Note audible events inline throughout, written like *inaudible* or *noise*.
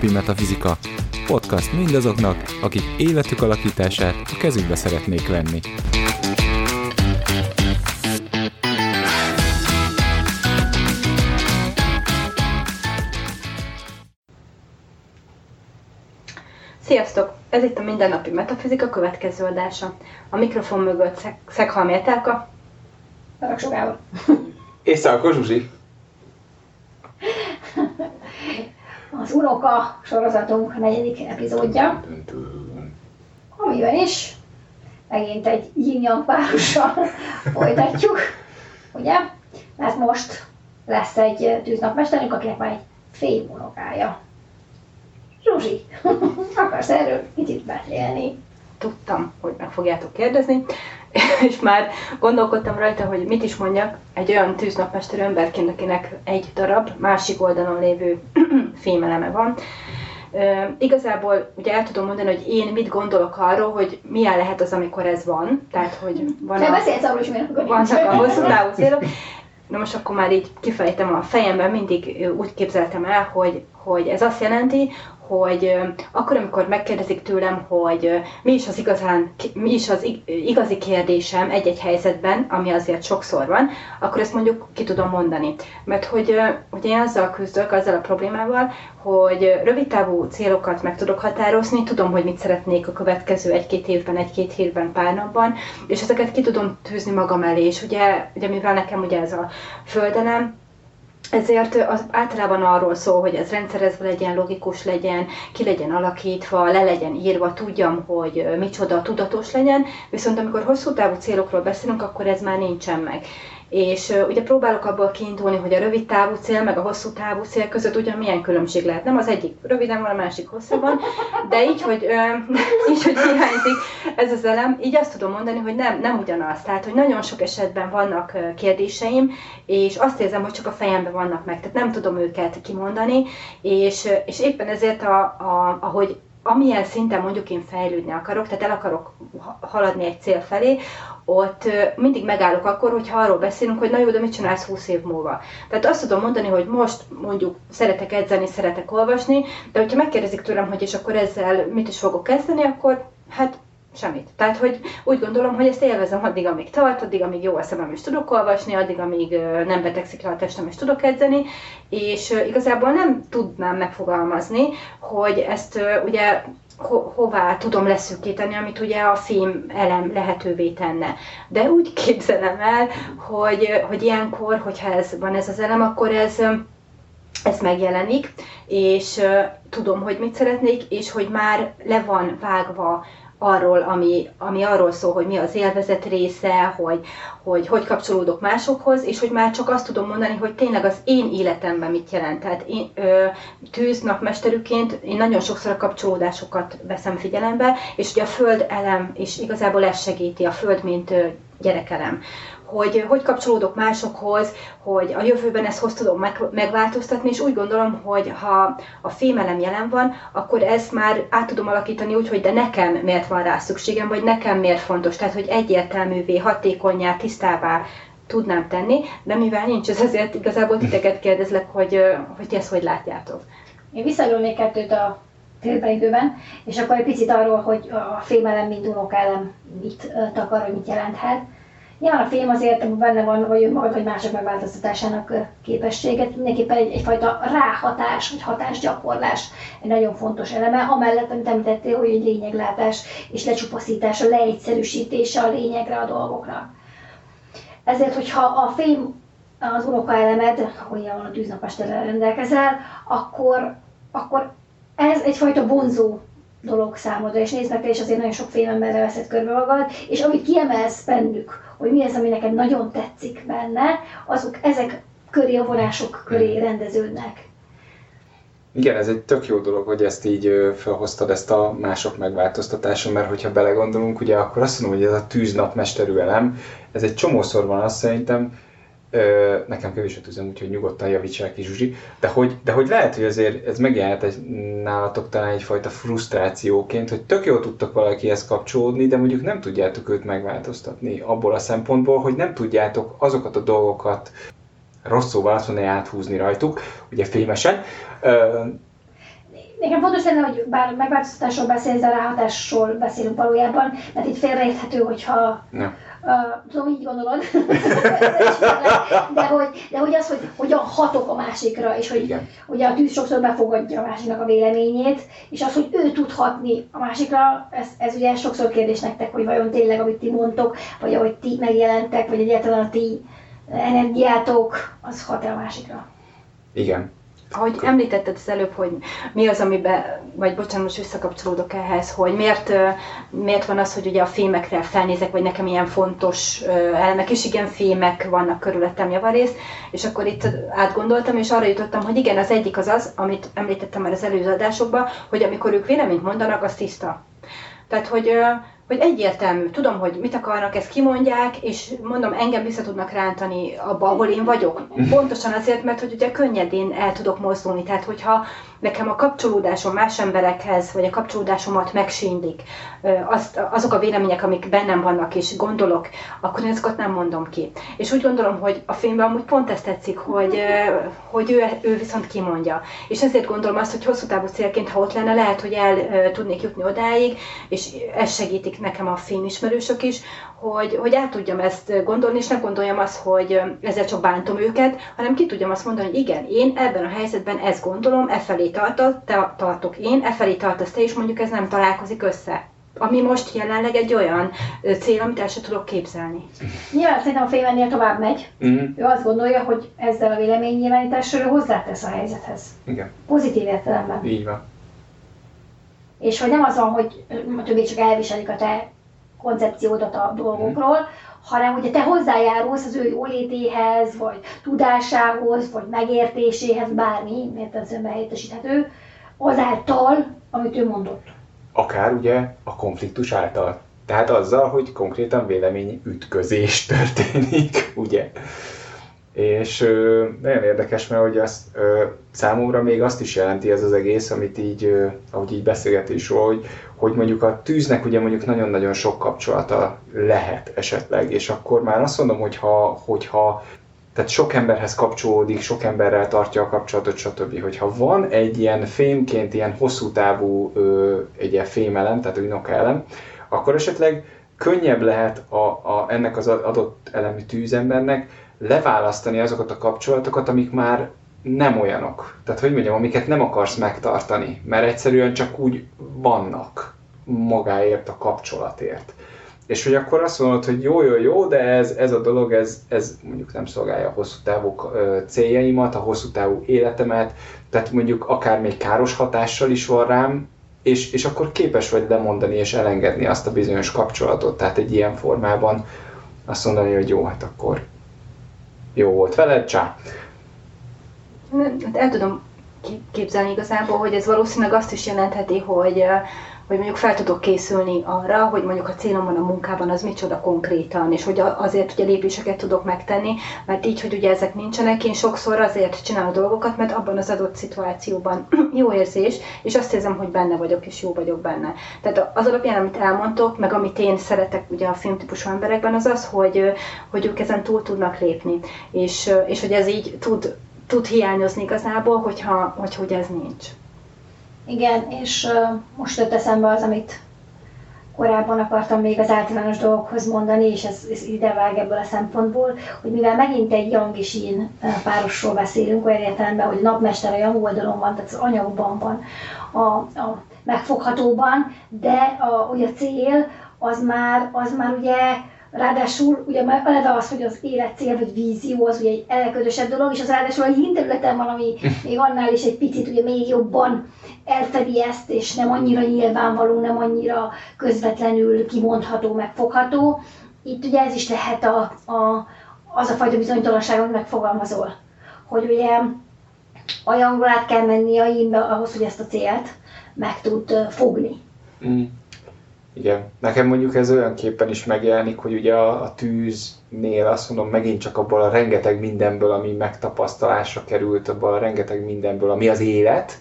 Mindennapi Metafizika Podcast mindazoknak, akik életük alakítását a kezükbe szeretnék venni. Sziasztok! Ez itt a Mindennapi Metafizika következő adása. A mikrofon mögött Szek- Szekhalmi Etelka. Paraksó Gábor. És Szalko Zsuzsi. Az Unoka sorozatunk negyedik epizódja, amiben is megint egy yin párossal *laughs* folytatjuk, ugye? Mert most lesz egy tűznapmesterünk, akinek van egy fém unokája. Zsuzsi, *laughs* akarsz erről kicsit beszélni? Tudtam, hogy meg fogjátok kérdezni, és már gondolkodtam rajta, hogy mit is mondjak egy olyan tűznapmester emberként, akinek egy darab másik oldalon lévő *clears throat* fémeleme van. Ö, igazából ugye el tudom mondani, hogy én mit gondolok arról, hogy milyen lehet az, amikor ez van. Tehát, hogy van Te beszélsz arról is, miért akkor vannak a hosszú *laughs* távú célok. Na most akkor már így kifejtem a fejemben, mindig úgy képzeltem el, hogy, hogy ez azt jelenti, hogy akkor, amikor megkérdezik tőlem, hogy mi is az igazán, mi is az ig- igazi kérdésem egy-egy helyzetben, ami azért sokszor van, akkor ezt mondjuk ki tudom mondani. Mert hogy ugye én azzal küzdök, azzal a problémával, hogy rövidtávú célokat meg tudok határozni, tudom, hogy mit szeretnék a következő egy-két évben, egy-két hétben, pár napban, és ezeket ki tudom tűzni magam elé, és ugye, ugye mivel nekem ugye ez a földelem, ezért az általában arról szól, hogy ez rendszerezve legyen, logikus legyen, ki legyen alakítva, le legyen írva, tudjam, hogy micsoda tudatos legyen, viszont amikor hosszú távú célokról beszélünk, akkor ez már nincsen meg. És ugye próbálok abból kiindulni, hogy a rövid távú cél meg a hosszú távú cél között ugyan milyen különbség lehet. Nem az egyik röviden van, a másik hosszabban, de így, hogy, *laughs* így, hogy hiányzik ez az elem, így azt tudom mondani, hogy nem, nem ugyanaz. Tehát, hogy nagyon sok esetben vannak kérdéseim, és azt érzem, hogy csak a fejemben vannak meg, tehát nem tudom őket kimondani, és, és éppen ezért, a, a, ahogy amilyen szinten mondjuk én fejlődni akarok, tehát el akarok ha- haladni egy cél felé, ott mindig megállok akkor, hogyha arról beszélünk, hogy na jó, de mit csinálsz 20 év múlva. Tehát azt tudom mondani, hogy most mondjuk szeretek edzeni, szeretek olvasni, de hogyha megkérdezik tőlem, hogy és akkor ezzel mit is fogok kezdeni, akkor hát semmit. Tehát, hogy úgy gondolom, hogy ezt élvezem addig, amíg tart, addig, amíg jó a szemem és tudok olvasni, addig, amíg nem betegszik le a testem és tudok edzeni, és igazából nem tudnám megfogalmazni, hogy ezt ugye ho- hová tudom leszűkíteni, amit ugye a fém elem lehetővé tenne. De úgy képzelem el, hogy, hogy ilyenkor, hogyha ez van ez az elem, akkor ez, ez megjelenik, és ö, tudom, hogy mit szeretnék, és hogy már le van vágva arról, ami, ami arról szól, hogy mi az élvezet része, hogy, hogy hogy kapcsolódok másokhoz, és hogy már csak azt tudom mondani, hogy tényleg az én életemben mit jelent. Tehát én ö, tűznapmesterüként én nagyon sokszor a kapcsolódásokat veszem figyelembe, és ugye a föld elem, és igazából ez segíti a föld, mint ö, gyerekelem hogy hogy kapcsolódok másokhoz, hogy a jövőben ezt hoz tudom meg, megváltoztatni, és úgy gondolom, hogy ha a fémelem jelen van, akkor ezt már át tudom alakítani úgy, hogy de nekem miért van rá szükségem, vagy nekem miért fontos. Tehát, hogy egyértelművé, hatékonyá, tisztává tudnám tenni, de mivel nincs ez, ezért igazából titeket kérdezlek, hogy, hogy ezt hogy látjátok. Én visszagrolnék kettőt a térben időben, és akkor egy picit arról, hogy a fémelem, mint unokelem mit takar, hogy mit jelenthet. Nyilván a fém azért benne van, vagy önmagad, vagy mások megváltoztatásának képességet, mindenképpen egy, egyfajta ráhatás, vagy hatásgyakorlás egy nagyon fontos eleme, amellett, amit említettél, hogy egy lényeglátás és lecsupaszítása, leegyszerűsítése a lényegre a dolgoknak. Ezért, hogyha a fém az unokaelemed, ahogy van a tűznapmesterrel rendelkezel, akkor, akkor ez egyfajta vonzó dolog számodra, és nézd meg, te is azért nagyon sok félemberre veszed körbe magad, és amit kiemelsz bennük, hogy mi az, ami neked nagyon tetszik benne, azok ezek köré, a vonások köré rendeződnek. Igen, ez egy tök jó dolog, hogy ezt így felhoztad, ezt a mások megváltoztatása, mert hogyha belegondolunk, ugye akkor azt mondom, hogy ez a tűznapmesterű elem, ez egy csomószor van azt szerintem, ö, nekem kevés a tűzem, úgyhogy nyugodtan javítsák ki Zsuzsi, de hogy, de hogy lehet, hogy azért ez megjelent egy, nálatok talán egyfajta frusztrációként, hogy tök jól tudtok valakihez kapcsolódni, de mondjuk nem tudjátok őt megváltoztatni abból a szempontból, hogy nem tudjátok azokat a dolgokat rossz szóval azt mondani, áthúzni rajtuk, ugye fémesen, ö, Nekem fontos lenne, hogy bár megváltoztatásról beszélsz, de ráhatásról beszélünk valójában, mert itt félreérthető, hogyha Ja. Uh, tudom, így gondolod. *laughs* de, hogy, de hogy az, hogy hogyan hatok a másikra, és hogy Igen. ugye a tűz sokszor befogadja a másiknak a véleményét, és az, hogy ő tud hatni a másikra, ez, ez ugye sokszor kérdés nektek, hogy vajon tényleg, amit ti mondtok, vagy ahogy ti megjelentek, vagy egyáltalán a ti energiátok, az hat-e a másikra. Igen. Ahogy említetted az előbb, hogy mi az, amiben, vagy bocsánat, most visszakapcsolódok ehhez, hogy miért, miért van az, hogy ugye a fémekre felnézek, vagy nekem ilyen fontos elemek, és igen, fémek vannak körülöttem javarészt, és akkor itt átgondoltam, és arra jutottam, hogy igen, az egyik az az, amit említettem már az előző adásokban, hogy amikor ők véleményt mondanak, az tiszta. Tehát, hogy, hogy egyértelmű, tudom, hogy mit akarnak, ezt kimondják, és mondom, engem vissza tudnak rántani abba, ahol én vagyok. Pontosan azért, mert hogy ugye könnyedén el tudok mozdulni. Tehát, hogyha nekem a kapcsolódásom más emberekhez, vagy a kapcsolódásomat megsínlik, azt, azok a vélemények, amik bennem vannak, és gondolok, akkor én ezeket nem mondom ki. És úgy gondolom, hogy a filmben amúgy pont ezt tetszik, hogy, hogy ő, ő viszont kimondja. És ezért gondolom azt, hogy hosszú távú célként, ha ott lenne, lehet, hogy el tudnék jutni odáig, és ez segítik nekem a filmismerősök is, hogy, hogy el tudjam ezt gondolni, és ne gondoljam azt, hogy ezzel csak bántom őket, hanem ki tudjam azt mondani, hogy igen, én ebben a helyzetben ezt gondolom, e felé te, tartok én, e felé tartasz te, és mondjuk ez nem találkozik össze. Ami most jelenleg egy olyan cél, amit el sem tudok képzelni. Nyilván szerintem a film ennél tovább megy. Mm. Ő azt gondolja, hogy ezzel a véleménynyilvánítással ő hozzátesz a helyzethez. Igen. Pozitív értelemben. Így van. És hogy nem az van, hogy a többiek csak elviselik a te koncepciódat a dolgokról, hanem ugye te hozzájárulsz az ő jólétéhez, vagy tudásához, vagy megértéséhez, bármi, mert ez helyettesíthető, azáltal, amit ő mondott. Akár ugye a konfliktus által. Tehát azzal, hogy konkrétan vélemény ütközés történik, *laughs* ugye? És ö, nagyon érdekes, mert hogy azt, ö, számomra még azt is jelenti ez az egész, amit így, ö, ahogy így beszélgetésről, hogy, hogy mondjuk a tűznek ugye mondjuk nagyon-nagyon sok kapcsolata lehet esetleg, és akkor már azt mondom, hogy ha, hogyha tehát sok emberhez kapcsolódik, sok emberrel tartja a kapcsolatot, stb. Hogyha van egy ilyen fémként, ilyen hosszú távú ö, egy ilyen fémelem, tehát egy nokelem, akkor esetleg könnyebb lehet a, a, ennek az adott elemű tűzembernek leválasztani azokat a kapcsolatokat, amik már nem olyanok. Tehát, hogy mondjam, amiket nem akarsz megtartani, mert egyszerűen csak úgy vannak magáért a kapcsolatért. És hogy akkor azt mondod, hogy jó, jó, jó, de ez, ez a dolog, ez, ez mondjuk nem szolgálja a hosszú távú céljaimat, a hosszú távú életemet, tehát mondjuk akár még káros hatással is van rám, és, és akkor képes vagy lemondani és elengedni azt a bizonyos kapcsolatot. Tehát egy ilyen formában azt mondani, hogy jó, hát akkor jó volt veled, csá. Hát el tudom képzelni igazából, hogy ez valószínűleg azt is jelentheti, hogy, hogy mondjuk fel tudok készülni arra, hogy mondjuk a célom van a munkában, az micsoda konkrétan, és hogy azért ugye lépéseket tudok megtenni, mert így, hogy ugye ezek nincsenek, én sokszor azért csinálok dolgokat, mert abban az adott szituációban *clears throat* jó érzés, és azt érzem, hogy benne vagyok, és jó vagyok benne. Tehát az alapján, amit elmondtok, meg amit én szeretek ugye a filmtípusú emberekben, az az, hogy, hogy ők ezen túl tudnak lépni, és, és hogy ez így tud tud hiányozni igazából, hogyha, hogy, hogy ez nincs. Igen, és uh, most jött eszembe az, amit korábban akartam még az általános dolgokhoz mondani, és ez, ez idevág ebből a szempontból, hogy mivel megint egy Yang és Yin párosról beszélünk, olyan értelemben, hogy napmester a Yang oldalon van, tehát az anyagban van, a, a megfoghatóban, de a, ugye a cél az már, az már ugye Ráadásul ugye már eleve az, hogy az életcél vagy vízió az ugye egy elködösebb dolog, és az ráadásul a yin területen van, ami *laughs* még annál is egy picit ugye még jobban elfedi ezt, és nem annyira nyilvánvaló, nem annyira közvetlenül kimondható, megfogható. Itt ugye ez is lehet a, a, az a fajta bizonytalanság, amit megfogalmazol. Hogy ugye jangról át kell menni a ahhoz, hogy ezt a célt meg tud fogni. Mm. Igen. Nekem mondjuk ez olyan képen is megjelenik, hogy ugye a, a tűznél azt mondom megint csak abból a rengeteg mindenből, ami megtapasztalásra került, abból a rengeteg mindenből, ami az élet,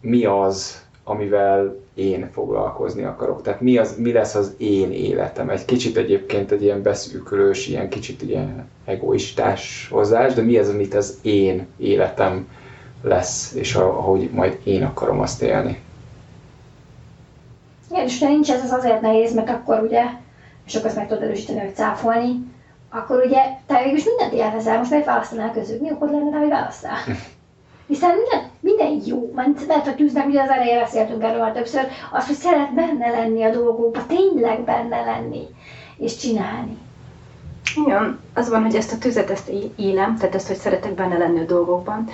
mi az, amivel én foglalkozni akarok. Tehát mi, az, mi lesz az én életem. Egy kicsit egyébként egy ilyen beszűkülős, ilyen kicsit ilyen egoistás hozzás, de mi az, amit az én életem lesz, és ahogy majd én akarom azt élni. Igen, és ha nincs ez, az azért nehéz, mert akkor ugye, és akkor ezt meg tudod erősíteni, hogy cáfolni, akkor ugye te végül is mindent élvezel, most meg választanál közül. Mi okod lenne, hogy választál? *laughs* Hiszen minden, minden jó, mert, mert a tűznek ugye az elején beszéltünk erről már többször, az, hogy szeret benne lenni a dolgokba, tényleg benne lenni, és csinálni. Igen, az van, hogy ezt a tüzet ezt élem, tehát ezt, hogy szeretek benne lenni a dolgokban.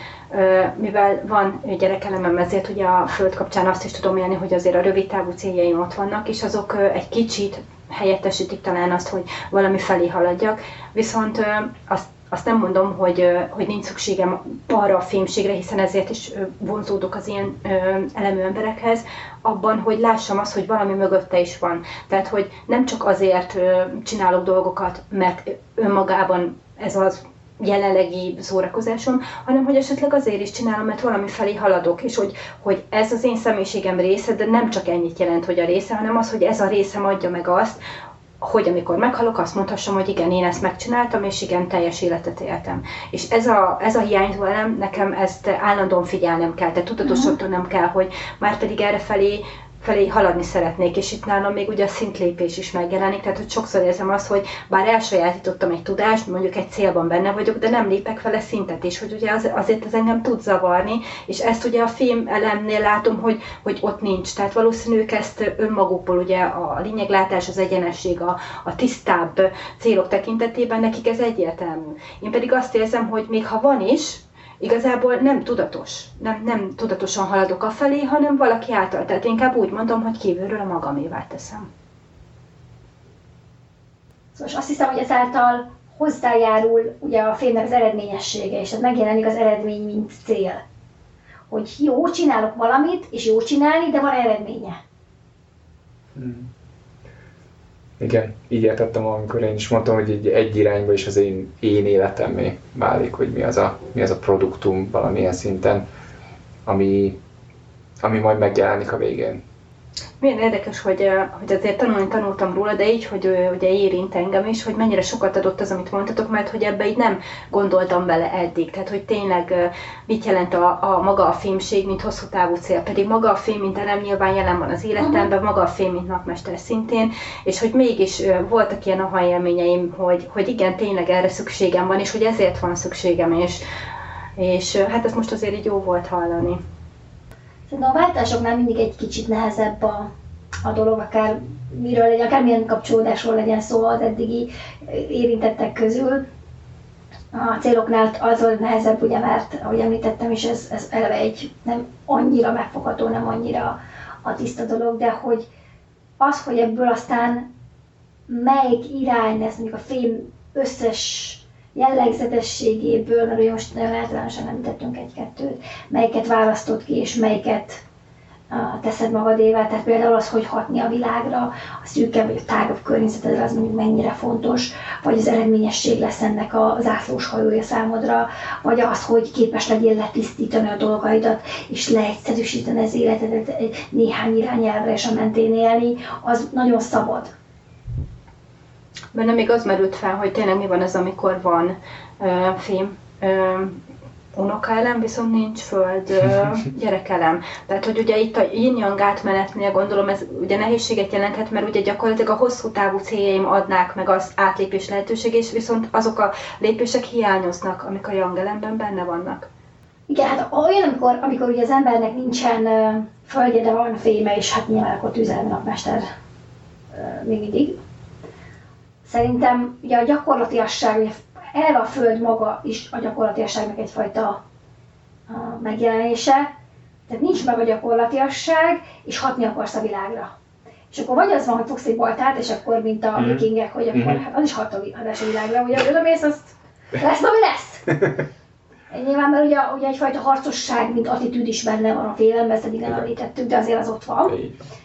Mivel van gyerekelemem, ezért ugye a föld kapcsán azt is tudom élni, hogy azért a rövid távú céljaim ott vannak, és azok egy kicsit helyettesítik talán azt, hogy valami felé haladjak. Viszont azt azt nem mondom, hogy, hogy nincs szükségem arra a fémségre, hiszen ezért is vonzódok az ilyen elemű emberekhez, abban, hogy lássam azt, hogy valami mögötte is van. Tehát, hogy nem csak azért csinálok dolgokat, mert önmagában ez az jelenlegi szórakozásom, hanem hogy esetleg azért is csinálom, mert valami felé haladok, és hogy, hogy ez az én személyiségem része, de nem csak ennyit jelent, hogy a része, hanem az, hogy ez a részem adja meg azt, hogy amikor meghalok, azt mondhassam, hogy igen, én ezt megcsináltam, és igen, teljes életet éltem. És ez a, ez a hiányzó elem, nekem ezt állandóan figyelnem kell, tehát uh-huh. kell, hogy már pedig erre felé haladni szeretnék, és itt nálam még ugye a szintlépés is megjelenik, tehát hogy sokszor érzem azt, hogy bár elsajátítottam egy tudást, mondjuk egy célban benne vagyok, de nem lépek vele szintet, és hogy ugye az, azért ez engem tud zavarni, és ezt ugye a film elemnél látom, hogy, hogy ott nincs, tehát valószínűleg ezt önmagukból ugye a lényeglátás, az egyenesség, a, a tisztább célok tekintetében nekik ez egyértelmű. Én pedig azt érzem, hogy még ha van is, igazából nem tudatos, nem, nem tudatosan haladok a felé, hanem valaki által. Tehát inkább úgy mondom, hogy kívülről a magamévá teszem. Szóval azt hiszem, hogy ezáltal hozzájárul ugye a filmnek az eredményessége, és ez megjelenik az eredmény, mint cél. Hogy jó, csinálok valamit, és jó csinálni, de van eredménye. Hmm. Igen, így értettem, amikor én is mondtam, hogy egy, egy irányba is az én, én életemé válik, hogy mi az, a, mi az a produktum valamilyen szinten, ami, ami majd megjelenik a végén. Milyen érdekes, hogy, hogy azért tanulni tanultam róla, de így, hogy ugye érint engem is, hogy mennyire sokat adott az, amit mondtatok, mert hogy ebbe így nem gondoltam bele eddig. Tehát, hogy tényleg mit jelent a, a maga a filmség, mint hosszú távú cél, pedig maga a film, mint elem nyilván jelen van az életemben, maga a film, mint napmester szintén, és hogy mégis voltak ilyen aha élményeim, hogy, hogy igen, tényleg erre szükségem van, és hogy ezért van szükségem, és, és hát ezt most azért így jó volt hallani. Szerintem a váltásoknál mindig egy kicsit nehezebb a, a dolog, akár miről legyen, akármilyen kapcsolódásról legyen szó az eddigi érintettek közül. A céloknál az volt nehezebb, ugye, mert ahogy említettem is, ez, ez eleve egy nem annyira megfogható, nem annyira a tiszta dolog, de hogy az, hogy ebből aztán melyik irány lesz, mondjuk a film összes jellegzetességéből, mert ugye most nagyon általánosan említettünk egy-kettőt, melyiket választott ki, és melyiket teszed magadével, tehát például az, hogy hatni a világra, a szűkebb vagy a tágabb környezetedre, az mondjuk mennyire fontos, vagy az eredményesség lesz ennek a zászlós hajója számodra, vagy az, hogy képes legyél letisztítani a dolgaidat, és leegyszerűsíteni az életedet néhány irányelvre és a mentén élni, az nagyon szabad Benne még az merült fel, hogy tényleg mi van ez, amikor van uh, fém uh, unokaelem, viszont nincs föld uh, *laughs* gyerekelem. Tehát, hogy ugye itt a yin átmenetnél gondolom ez ugye nehézséget jelenthet, mert ugye gyakorlatilag a hosszú távú céljaim adnák meg az átlépés lehetőség, és viszont azok a lépések hiányoznak, amik a yang elemben benne vannak. Igen, hát olyan, amikor, amikor ugye az embernek nincsen földje, de van féme, és hát nyilván akkor tüzelni napmester még mindig Szerintem ugye a gyakorlatiasság, eleve a Föld maga is a gyakorlatiasságnak egyfajta megjelenése, tehát nincs meg a gyakorlatiasság, és hatni akarsz a világra. És akkor vagy az van, hogy fogsz egy baltát, és akkor, mint a mm. vikingek, hogy akkor mm. hát az is hat a világra, ugye oda mész, azt lesz, ami lesz. *laughs* Nyilván, mert ugye, ugye egyfajta harcosság, mint attitűd is benne van a félelemben, ezt eddig említettük, de azért az ott van.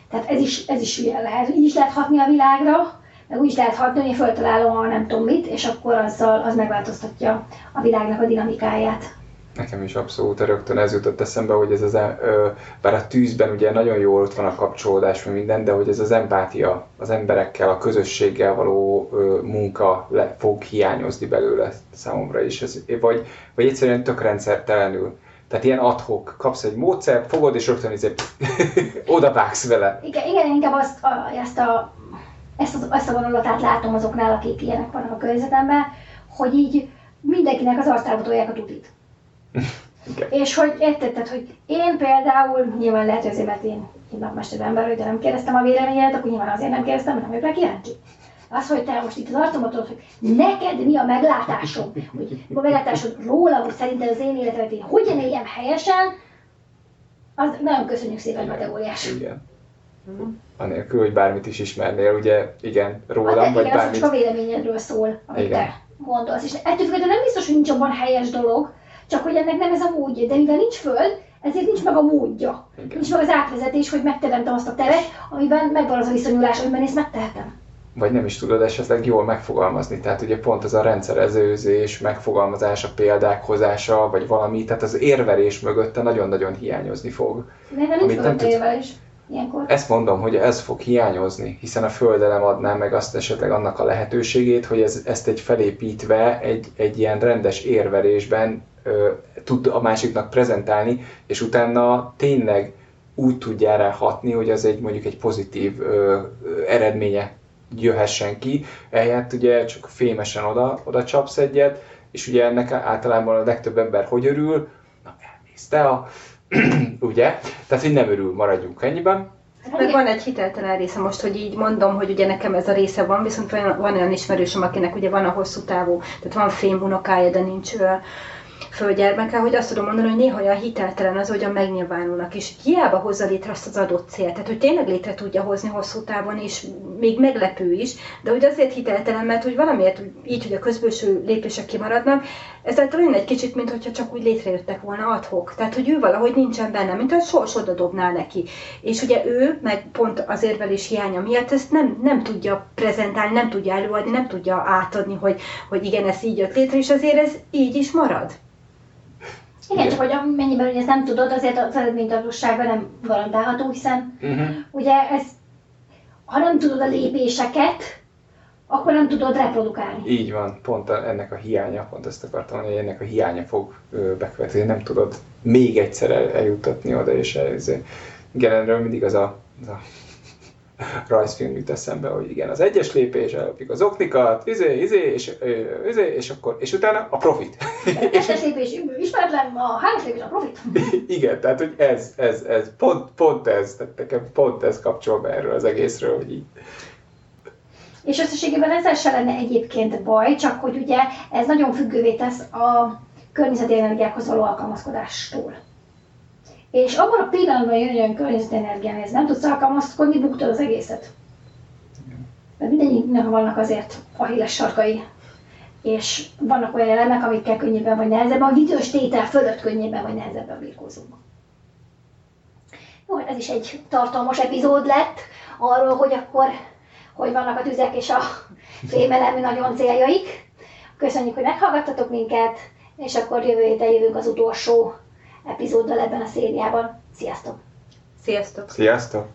Tehát ez is, ez is ugye lehet, így is lehet hatni a világra, meg úgy is lehet hatni, hogy föltalálom a nem tudom mit, és akkor azzal az megváltoztatja a világnak a dinamikáját. Nekem is abszolút rögtön ez jutott eszembe, hogy ez az, ö, bár a tűzben ugye nagyon jól ott van a kapcsolódás, meg minden, de hogy ez az empátia, az emberekkel, a közösséggel való ö, munka le, fog hiányozni belőle számomra is. Ez, vagy, vagy egyszerűen tök rendszertelenül. Tehát ilyen adhok, kapsz egy módszert, fogod és rögtön izé, *laughs* oda vágsz vele. Igen, igen inkább azt, a, ezt, a, ezt, a, ezt a vonulatát látom azoknál, akik ilyenek vannak a környezetemben, hogy így mindenkinek az arcába tolják a tutit. *laughs* Igen. És hogy érted, tehát, hogy én például, nyilván lehet, hogy azért, mert én, én napmester ember vagyok, de nem kérdeztem a véleményedet, akkor nyilván azért nem kérdeztem, mert nem vagyok rá kíváncsi. Az, hogy te most itt az arcomat tudod, hogy neked mi a meglátásod, hogy a meglátásod róla, hogy szerinted az én életemet én hogyan éljem helyesen, az nagyon köszönjük szépen kategóriás. Igen. Anélkül, hogy bármit is ismernél, ugye, igen, rólam, Hát, vagy igen, bármit. csak a véleményedről szól, amit Igen. te gondolsz. És ettől függetlenül nem biztos, hogy nincs abban helyes dolog, csak hogy ennek nem ez a módja. De mivel nincs föld, ezért nincs meg a módja. Igen. Nincs meg az átvezetés, hogy megteremtem azt a teret, amiben megvan az a viszonyulás, amiben ezt megtehetem. vagy nem is tudod esetleg jól megfogalmazni. Tehát ugye pont ez a rendszerezőzés, megfogalmazása, példák hozása, vagy valami, tehát az érvelés mögötte nagyon-nagyon hiányozni fog. De nem nem tudsz- érvelés ilyenkor. Ezt mondom, hogy ez fog hiányozni, hiszen a Föld nem adná meg azt esetleg annak a lehetőségét, hogy ez, ezt egy felépítve egy, egy ilyen rendes érvelésben ö, tud a másiknak prezentálni, és utána tényleg úgy tudja rá hatni, hogy az egy mondjuk egy pozitív ö, eredménye jöhessen ki. Ehelyett ugye csak fémesen oda, oda csapsz egyet, és ugye ennek általában a legtöbb ember hogy örül? Na, elnézte a... *clears throat* ugye? Tehát, hogy nem örül, maradjunk ennyiben. Meg van egy hiteltelen része most, hogy így mondom, hogy ugye nekem ez a része van, viszont van, van olyan ismerősöm, akinek ugye van a hosszú távú, tehát van fém unokája, de nincs ö, földgyermeke, hogy azt tudom mondani, hogy néha olyan hiteltelen az, hogyan megnyilvánulnak, és hiába hozza létre azt az adott célt, tehát hogy tényleg létre tudja hozni hosszú távon, és még meglepő is, de hogy azért hiteltelen, mert hogy valamiért így, hogy a közbőső lépések kimaradnak, ezáltal olyan egy kicsit, mint hogyha csak úgy létrejöttek volna adhok. Tehát, hogy ő valahogy nincsen benne, mint hogy sors oda dobnál neki. És ugye ő, meg pont az érvelés hiánya miatt ezt nem, nem tudja prezentálni, nem tudja előadni, nem tudja átadni, hogy, hogy igen, ez így jött létre, és azért ez így is marad. Igen, csak hogy amennyiben hogy ezt nem tudod, azért az eredménytartósága nem garantálható, hiszen Uh-huh. ugye ez, ha nem tudod a lépéseket, akkor nem tudod reprodukálni. Így van, pont ennek a hiánya, pont ezt akartam mondani, hogy ennek a hiánya fog bekövetkezni, nem tudod még egyszer el, eljutatni oda, és ez, igen, erről mindig az a, az a rajzfilm jut eszembe, hogy igen, az egyes lépés, ellopjuk az oknikat, izé, izé, és, izé, és akkor, és utána a profit. *laughs* A kettes lépés ismeretlen, a hármas lépés a profit. *laughs* igen, tehát hogy ez, ez, ez, pont, pont ez, tehát nekem pont ez kapcsol be erről az egészről, hogy így. És összességében ezzel se lenne egyébként baj, csak hogy ugye ez nagyon függővé tesz a környezeti energiákhoz való alkalmazkodástól. És abban a pillanatban jön egy olyan környezeti energiához, nem tudsz alkalmazkodni, buktad az egészet. Mert mindegyiknek vannak azért ahilles sarkai, és vannak olyan elemek, amikkel könnyebben vagy nehezebben, a vitős tétel fölött könnyebben vagy nehezebben birkózunk. Jó, hát ez is egy tartalmas epizód lett arról, hogy akkor hogy vannak a tüzek és a fémelemű nagyon céljaik. Köszönjük, hogy meghallgattatok minket, és akkor jövő héten jövünk az utolsó epizóddal ebben a szériában. Sziasztok! Sziasztok! Sziasztok!